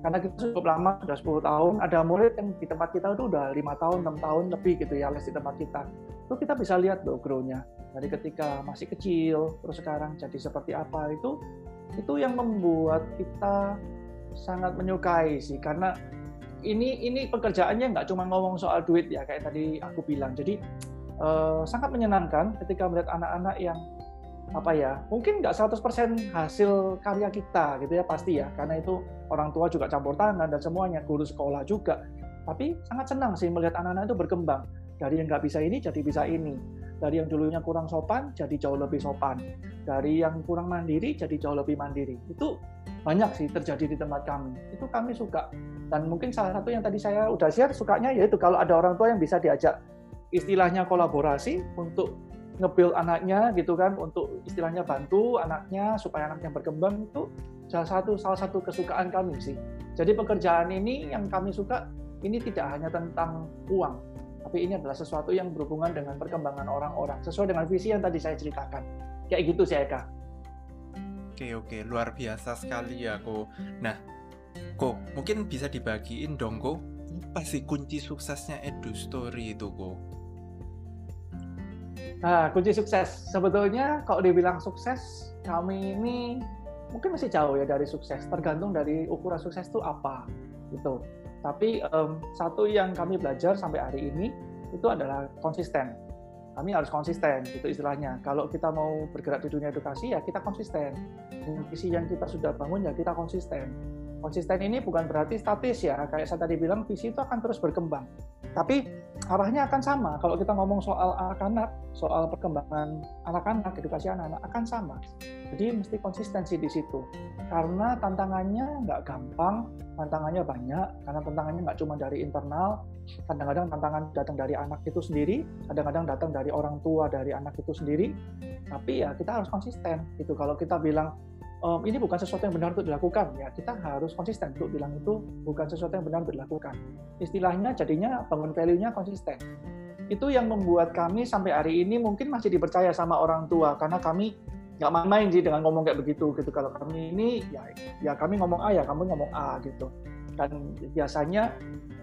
Karena kita cukup lama sudah 10 tahun ada murid yang di tempat kita itu udah lima tahun enam tahun lebih gitu ya les di tempat kita. Itu kita bisa lihat loh grow-nya. Dari ketika masih kecil terus sekarang jadi seperti apa itu itu yang membuat kita sangat menyukai sih. Karena ini ini pekerjaannya nggak cuma ngomong soal duit ya kayak tadi aku bilang. Jadi eh, sangat menyenangkan ketika melihat anak-anak yang apa ya mungkin nggak 100% hasil karya kita gitu ya pasti ya. Karena itu orang tua juga campur tangan dan semuanya guru sekolah juga. Tapi sangat senang sih melihat anak-anak itu berkembang. Dari yang nggak bisa ini jadi bisa ini. Dari yang dulunya kurang sopan jadi jauh lebih sopan. Dari yang kurang mandiri jadi jauh lebih mandiri. Itu banyak sih terjadi di tempat kami. Itu kami suka. Dan mungkin salah satu yang tadi saya udah share sukanya yaitu kalau ada orang tua yang bisa diajak istilahnya kolaborasi untuk ngebil anaknya gitu kan untuk istilahnya bantu anaknya supaya anaknya berkembang itu salah satu salah satu kesukaan kami sih. Jadi pekerjaan ini yang kami suka ini tidak hanya tentang uang, tapi ini adalah sesuatu yang berhubungan dengan perkembangan orang-orang sesuai dengan visi yang tadi saya ceritakan. Kayak gitu sih Eka. Oke oke, luar biasa sekali ya kok. Nah, kok mungkin bisa dibagiin dong kok apa sih kunci suksesnya Edu Story itu kok? Nah, kunci sukses. Sebetulnya kalau dibilang sukses kami ini mungkin masih jauh ya dari sukses, tergantung dari ukuran sukses itu apa gitu. Tapi um, satu yang kami belajar sampai hari ini itu adalah konsisten. Kami harus konsisten itu istilahnya. Kalau kita mau bergerak di dunia edukasi ya kita konsisten. Visi yang kita sudah bangun ya kita konsisten. Konsisten ini bukan berarti statis ya. Kayak saya tadi bilang visi itu akan terus berkembang tapi arahnya akan sama kalau kita ngomong soal anak-anak soal perkembangan anak-anak edukasi anak-anak akan sama jadi mesti konsistensi di situ karena tantangannya nggak gampang tantangannya banyak karena tantangannya nggak cuma dari internal kadang-kadang tantangan datang dari anak itu sendiri, kadang-kadang datang dari orang tua dari anak itu sendiri. Tapi ya kita harus konsisten gitu. Kalau kita bilang ehm, ini bukan sesuatu yang benar untuk dilakukan, ya kita harus konsisten untuk bilang itu bukan sesuatu yang benar untuk dilakukan. Istilahnya jadinya bangun value-nya konsisten. Itu yang membuat kami sampai hari ini mungkin masih dipercaya sama orang tua karena kami nggak main-main sih dengan ngomong kayak begitu gitu. Kalau kami ini ya ya kami ngomong A ya kamu ngomong A gitu. Dan biasanya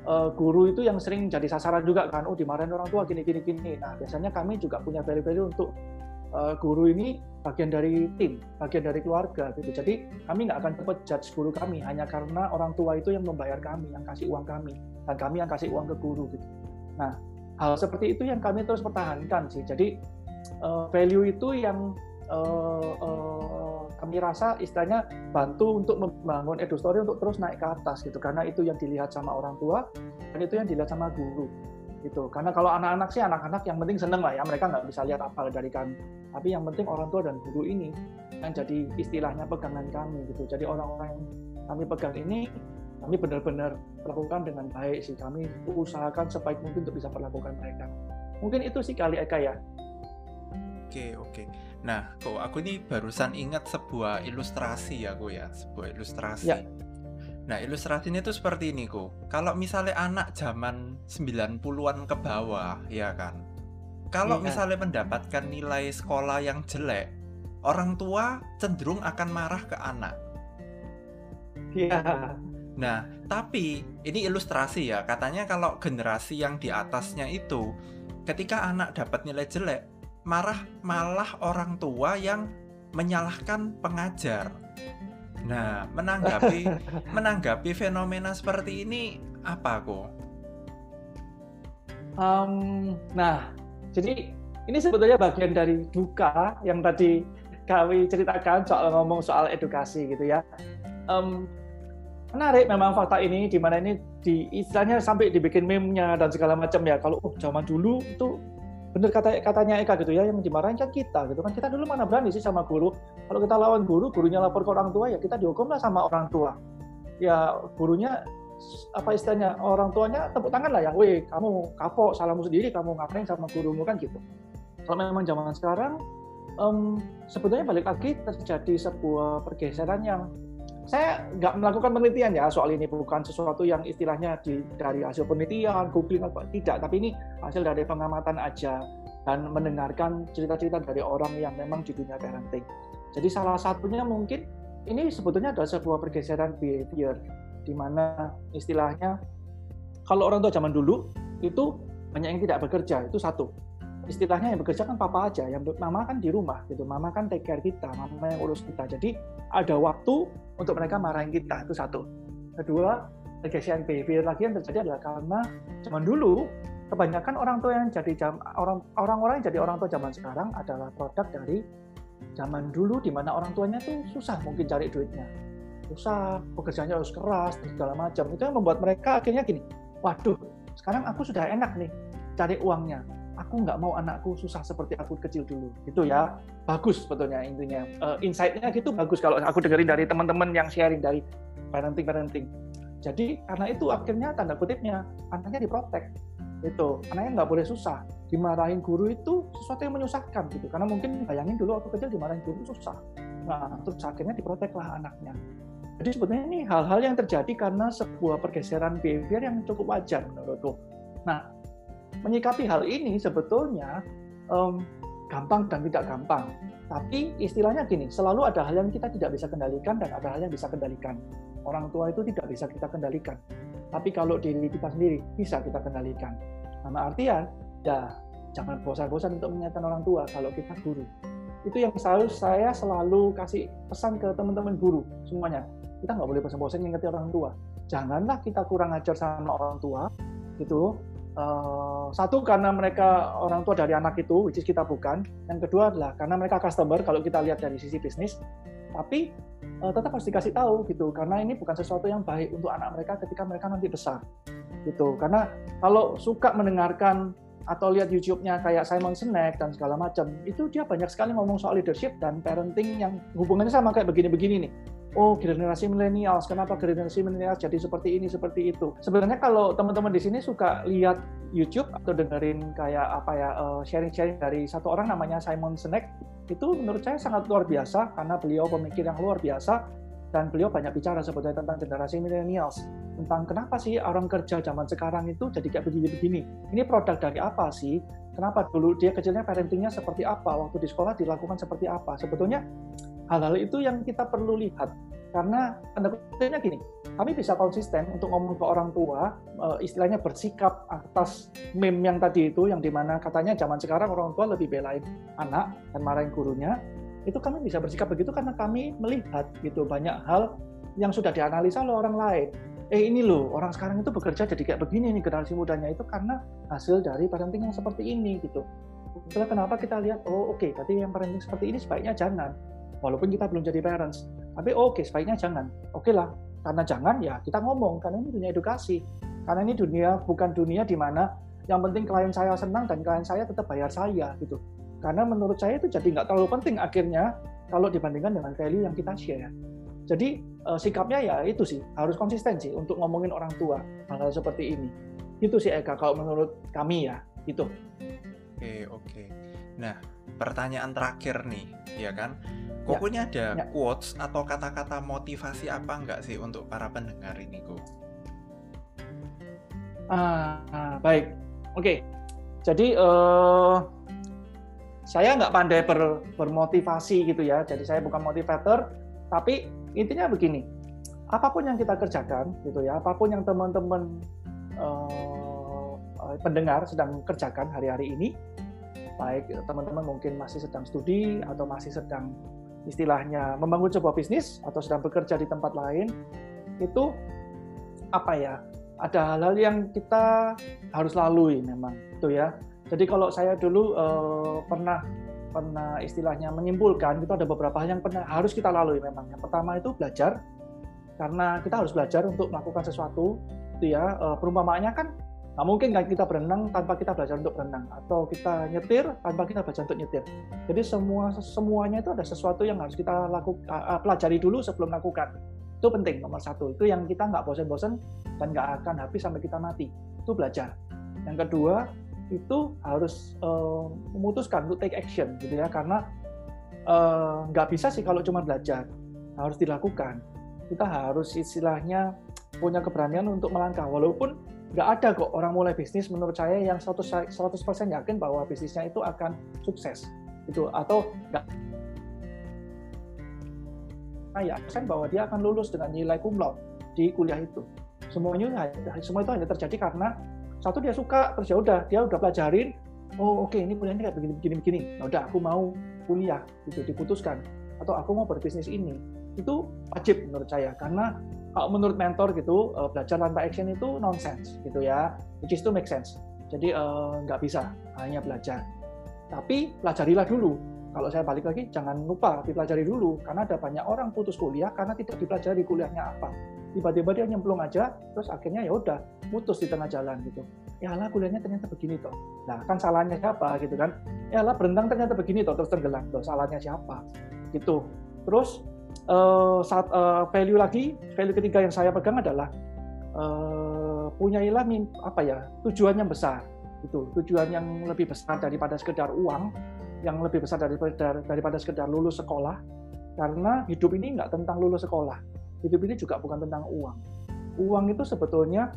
uh, guru itu yang sering jadi sasaran juga kan, oh dimarahin orang tua gini gini gini. Nah biasanya kami juga punya value-value untuk uh, guru ini bagian dari tim, bagian dari keluarga gitu. Jadi kami nggak akan cepat judge guru kami hanya karena orang tua itu yang membayar kami, yang kasih uang kami, dan kami yang kasih uang ke guru gitu. Nah hal seperti itu yang kami terus pertahankan sih. Jadi uh, value itu yang uh, uh, kami rasa istilahnya bantu untuk membangun EduStory untuk terus naik ke atas gitu karena itu yang dilihat sama orang tua dan itu yang dilihat sama guru gitu. Karena kalau anak-anak sih anak-anak yang penting seneng lah ya. Mereka nggak bisa lihat apa dari kami tapi yang penting orang tua dan guru ini yang jadi istilahnya pegangan kami gitu. Jadi orang-orang yang kami pegang ini kami benar-benar lakukan dengan baik sih. Kami usahakan sebaik mungkin untuk bisa perlakukan mereka. Mungkin itu sih kali Eka ya. Oke oke. Nah, kok aku ini barusan ingat sebuah ilustrasi ya, kok ya, sebuah ilustrasi. Ya. Nah, ilustrasinya itu seperti ini, kok. Kalau misalnya anak zaman 90-an ke bawah, ya kan. Kalau ya. misalnya mendapatkan nilai sekolah yang jelek, orang tua cenderung akan marah ke anak. Iya. Nah, tapi ini ilustrasi ya. Katanya kalau generasi yang di atasnya itu ketika anak dapat nilai jelek, marah malah orang tua yang menyalahkan pengajar. Nah, menanggapi menanggapi fenomena seperti ini apa kok? Um, nah, jadi ini sebetulnya bagian dari duka yang tadi kami ceritakan soal ngomong soal edukasi gitu ya. Um, menarik memang fakta ini di mana ini di istilahnya sampai dibikin meme-nya dan segala macam ya. Kalau oh, zaman dulu itu bener kata katanya Eka gitu ya yang dimarahin kan kita gitu kan. Kita dulu mana berani sih sama guru. Kalau kita lawan guru gurunya lapor ke orang tua ya kita dihukum lah sama orang tua. Ya gurunya apa istilahnya orang tuanya tepuk tangan lah ya weh kamu kapok salahmu sendiri kamu ngapain sama gurumu kan gitu. Kalau memang zaman sekarang um, sebetulnya balik lagi terjadi sebuah pergeseran yang saya nggak melakukan penelitian ya soal ini bukan sesuatu yang istilahnya di, dari hasil penelitian, googling apa tidak, tapi ini hasil dari pengamatan aja dan mendengarkan cerita-cerita dari orang yang memang di dunia parenting. Jadi salah satunya mungkin ini sebetulnya adalah sebuah pergeseran behavior di mana istilahnya kalau orang tua zaman dulu itu banyak yang tidak bekerja itu satu istilahnya yang bekerja kan papa aja, yang mama kan di rumah gitu, mama kan take care kita, mama yang urus kita. Jadi ada waktu untuk mereka marahin kita itu satu. Kedua, legacy behavior lagi yang terjadi adalah karena zaman dulu kebanyakan orang tua yang jadi jam orang orang-orang yang jadi orang tua zaman sekarang adalah produk dari zaman dulu di mana orang tuanya tuh susah mungkin cari duitnya susah pekerjaannya harus keras segala macam itu yang membuat mereka akhirnya gini waduh sekarang aku sudah enak nih cari uangnya aku nggak mau anakku susah seperti aku kecil dulu. Gitu ya. Bagus sebetulnya intinya. Uh, insight-nya gitu bagus kalau aku dengerin dari teman-teman yang sharing dari parenting parenting jadi karena itu akhirnya tanda kutipnya anaknya diprotek. Itu anaknya nggak boleh susah. Dimarahin guru itu sesuatu yang menyusahkan gitu. Karena mungkin bayangin dulu waktu kecil dimarahin guru susah. Nah terus akhirnya diprotek lah anaknya. Jadi sebetulnya ini hal-hal yang terjadi karena sebuah pergeseran behavior yang cukup wajar menurutku. Nah menyikapi hal ini sebetulnya um, gampang dan tidak gampang. Tapi istilahnya gini, selalu ada hal yang kita tidak bisa kendalikan dan ada hal yang bisa kendalikan. Orang tua itu tidak bisa kita kendalikan. Tapi kalau diri kita sendiri bisa kita kendalikan. Nama artian, ya jangan bosan-bosan untuk mengingatkan orang tua kalau kita guru. Itu yang selalu saya selalu kasih pesan ke teman-teman guru semuanya. Kita nggak boleh bosan-bosan mengingatkan orang tua. Janganlah kita kurang ajar sama orang tua, gitu Uh, satu karena mereka orang tua dari anak itu, which is kita bukan. Yang kedua adalah karena mereka customer kalau kita lihat dari sisi bisnis. Tapi uh, tetap harus dikasih tahu gitu, karena ini bukan sesuatu yang baik untuk anak mereka ketika mereka nanti besar. Gitu. Karena kalau suka mendengarkan atau lihat YouTube-nya kayak Simon Sinek dan segala macam, itu dia banyak sekali ngomong soal leadership dan parenting yang hubungannya sama kayak begini-begini nih oh generasi milenial, kenapa generasi milenial jadi seperti ini, seperti itu. Sebenarnya kalau teman-teman di sini suka lihat YouTube atau dengerin kayak apa ya eh, sharing-sharing dari satu orang namanya Simon Sinek, itu menurut saya sangat luar biasa karena beliau pemikir yang luar biasa dan beliau banyak bicara sebetulnya tentang generasi milenials tentang kenapa sih orang kerja zaman sekarang itu jadi kayak begini-begini. Ini produk dari apa sih? Kenapa dulu dia kecilnya parentingnya seperti apa? Waktu di sekolah dilakukan seperti apa? Sebetulnya hal-hal itu yang kita perlu lihat. Karena tanda kutipnya gini kami bisa konsisten untuk ngomong ke orang tua eh, istilahnya bersikap atas meme yang tadi itu yang di mana katanya zaman sekarang orang tua lebih belain anak dan marahin gurunya itu kami bisa bersikap begitu karena kami melihat gitu banyak hal yang sudah dianalisa oleh orang lain. Eh ini loh orang sekarang itu bekerja jadi kayak begini nih generasi mudanya itu karena hasil dari parenting yang seperti ini gitu. Itulah kenapa kita lihat, oh oke, okay, berarti yang parenting seperti ini sebaiknya jangan walaupun kita belum jadi parents. Tapi oke, okay, sebaiknya jangan. Oke okay lah, karena jangan ya kita ngomong, karena ini dunia edukasi. Karena ini dunia bukan dunia di mana yang penting klien saya senang dan klien saya tetap bayar saya gitu. Karena menurut saya itu jadi nggak terlalu penting akhirnya kalau dibandingkan dengan value yang kita share. Jadi uh, sikapnya ya itu sih harus konsisten sih untuk ngomongin orang tua hal-hal seperti ini. Itu sih Eka kalau menurut kami ya itu. Oke oke. Nah pertanyaan terakhir nih ya kan Pokoknya ya, ada ya. quotes atau kata-kata motivasi apa enggak sih untuk para pendengar ini, Ko? Ah, ah baik. Oke. Okay. Jadi uh, saya nggak pandai ber, bermotivasi gitu ya. Jadi saya bukan motivator, tapi intinya begini. Apa pun yang kita kerjakan gitu ya, apa pun yang teman-teman uh, pendengar sedang kerjakan hari-hari ini, baik teman-teman mungkin masih sedang studi atau masih sedang istilahnya membangun sebuah bisnis atau sedang bekerja di tempat lain itu apa ya ada hal-hal yang kita harus lalui memang itu ya. Jadi kalau saya dulu eh, pernah pernah istilahnya menyimpulkan itu ada beberapa hal yang pernah harus kita lalui memang. Yang pertama itu belajar karena kita harus belajar untuk melakukan sesuatu itu ya. Eh, perumpamaannya kan Nah, mungkin kan kita berenang tanpa kita belajar untuk berenang atau kita nyetir tanpa kita belajar untuk nyetir. Jadi semua semuanya itu ada sesuatu yang harus kita lakukan pelajari dulu sebelum lakukan. Itu penting nomor satu. Itu yang kita nggak bosan-bosan dan nggak akan habis sampai kita mati. Itu belajar. Yang kedua itu harus uh, memutuskan untuk take action gitu ya karena uh, nggak bisa sih kalau cuma belajar harus dilakukan. Kita harus istilahnya punya keberanian untuk melangkah walaupun nggak ada kok orang mulai bisnis menurut saya yang 100 100% yakin bahwa bisnisnya itu akan sukses. Itu atau nggak. Nah, yakin bahwa dia akan lulus dengan nilai cum di kuliah itu. Semuanya semua itu hanya terjadi karena satu dia suka terus ya udah dia udah pelajarin oh oke okay, ini kuliahnya kayak begini begini begini. Nah, udah aku mau kuliah itu diputuskan. Atau aku mau berbisnis ini. Itu wajib menurut saya karena kalau menurut mentor gitu uh, belajar tanpa action itu nonsense gitu ya. Which is to make sense. Jadi uh, bisa hanya belajar. Tapi pelajarilah dulu. Kalau saya balik lagi jangan lupa dipelajari dulu. Karena ada banyak orang putus kuliah karena tidak dipelajari kuliahnya apa. Tiba-tiba dia nyemplung aja terus akhirnya ya udah putus di tengah jalan gitu. Ya lah kuliahnya ternyata begini toh. Nah kan salahnya siapa gitu kan? Ya lah berendang ternyata begini toh terus tenggelam. Toh salahnya siapa? Gitu. Terus uh, saat uh, value lagi value ketiga yang saya pegang adalah uh, punyailah apa ya tujuan yang besar itu tujuan yang lebih besar daripada sekedar uang yang lebih besar daripada daripada sekedar lulus sekolah. Karena hidup ini nggak tentang lulus sekolah. Hidup ini juga bukan tentang uang. Uang itu sebetulnya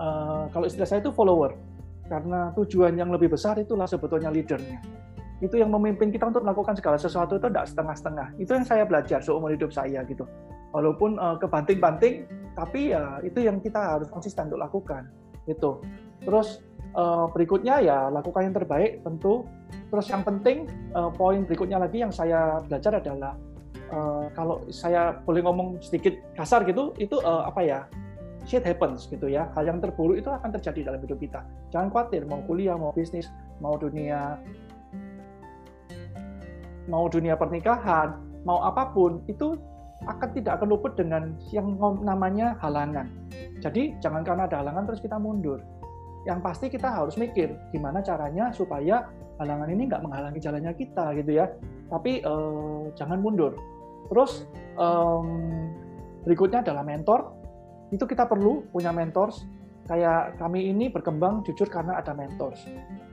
uh, kalau istilah saya itu follower. Karena tujuan yang lebih besar itulah sebetulnya leadernya itu yang memimpin kita untuk melakukan segala sesuatu itu tidak setengah-setengah. Itu yang saya belajar seumur hidup saya gitu. Walaupun uh, kebanting-banting, tapi ya itu yang kita harus konsisten untuk lakukan. Itu. Terus uh, berikutnya ya lakukan yang terbaik tentu. Terus yang penting uh, poin berikutnya lagi yang saya belajar adalah uh, kalau saya boleh ngomong sedikit kasar gitu, itu uh, apa ya? shit happens gitu ya. Hal yang terburuk itu akan terjadi dalam hidup kita. Jangan khawatir mau kuliah, mau bisnis, mau dunia mau dunia pernikahan, mau apa pun itu akan tidak akan luput dengan yang namanya halangan. Jadi jangan karena ada halangan terus kita mundur. Yang pasti kita harus mikir gimana caranya supaya halangan ini nggak menghalangi jalannya kita gitu ya. Tapi eh, jangan mundur. Terus eh, berikutnya adalah mentor. Itu kita perlu punya mentors. Kayak kami ini berkembang jujur karena ada mentors.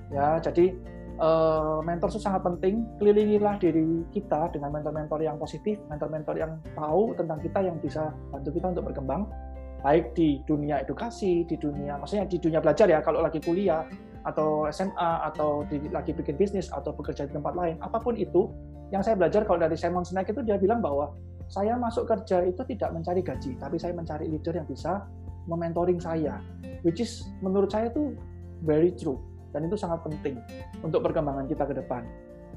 Ya, jadi uh, mentor itu sangat penting. Kelilingilah diri kita dengan mentor-mentor yang positif, mentor-mentor yang tahu tentang kita yang bisa bantu kita untuk berkembang, baik di dunia edukasi, di dunia maksudnya di dunia belajar ya, kalau lagi kuliah atau SMA atau di, lagi bikin bisnis atau bekerja di tempat lain, apa pun itu. Yang saya belajar kalau dari Simon Sinek itu dia bilang bahwa saya masuk kerja itu tidak mencari gaji, tapi saya mencari leader yang bisa mementoring saya, which is menurut saya itu very true dan itu sangat penting untuk perkembangan kita ke depan.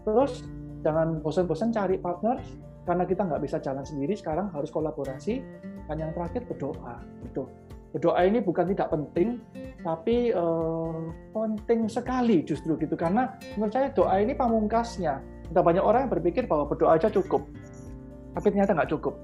Terus jangan bosan-bosan cari partner karena kita nggak bisa jalan sendiri sekarang harus kolaborasi. Dan yang terakhir berdoa. Itu berdoa ini bukan tidak penting tapi eh, penting sekali justru gitu. Karena menurut saya doa ini pamungkasnya. Ada banyak orang yang berpikir bahwa berdoa aja cukup tapi ternyata nggak cukup.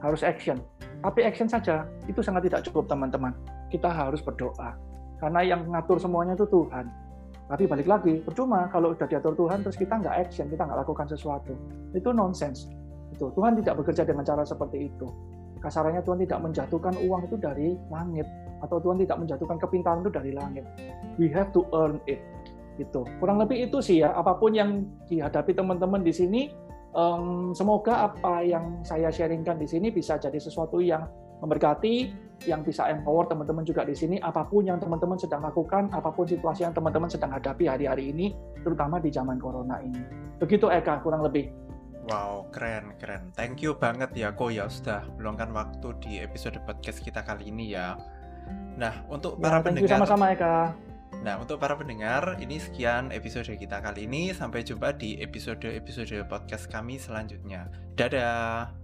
Harus action. Tapi action saja itu sangat tidak cukup teman-teman. Kita harus berdoa. Karena yang ngatur semuanya itu Tuhan tapi balik lagi, percuma kalau sudah diatur Tuhan terus kita nggak action, kita nggak lakukan sesuatu. Itu nonsense. Itu Tuhan tidak bekerja dengan cara seperti itu. Kasarannya Tuhan tidak menjatuhkan uang itu dari langit atau Tuhan tidak menjatuhkan kepintaran itu dari langit. We have to earn it. Itu kurang lebih itu sih ya. Apa pun yang dihadapi teman-teman di sini, um, semoga apa yang saya sharingkan di sini bisa jadi sesuatu yang memberkati, yang bisa empower teman-teman juga di sini, apa pun yang teman-teman sedang lakukan, apa pun situasi yang teman-teman sedang hadapi hari-hari ini, terutama di zaman corona ini. Begitu Eka, kurang lebih. Wow, keren, keren. Thank you banget ya, Ko ya sudah meluangkan waktu di episode podcast kita kali ini ya. Nah, untuk ya, para ya, pendengar. sama-sama Eka. Nah, untuk para pendengar, ini sekian episode kita kali ini. Sampai jumpa di episode-episode podcast kami selanjutnya. Dadah.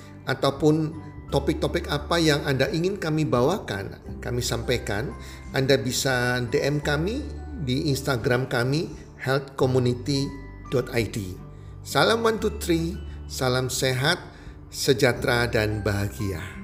ataupun topik-topik apa yang Anda ingin kami bawakan, kami sampaikan, Anda bisa DM kami di Instagram kami healthcommunity.id. Salam one two three, salam sehat, sejahtera dan bahagia.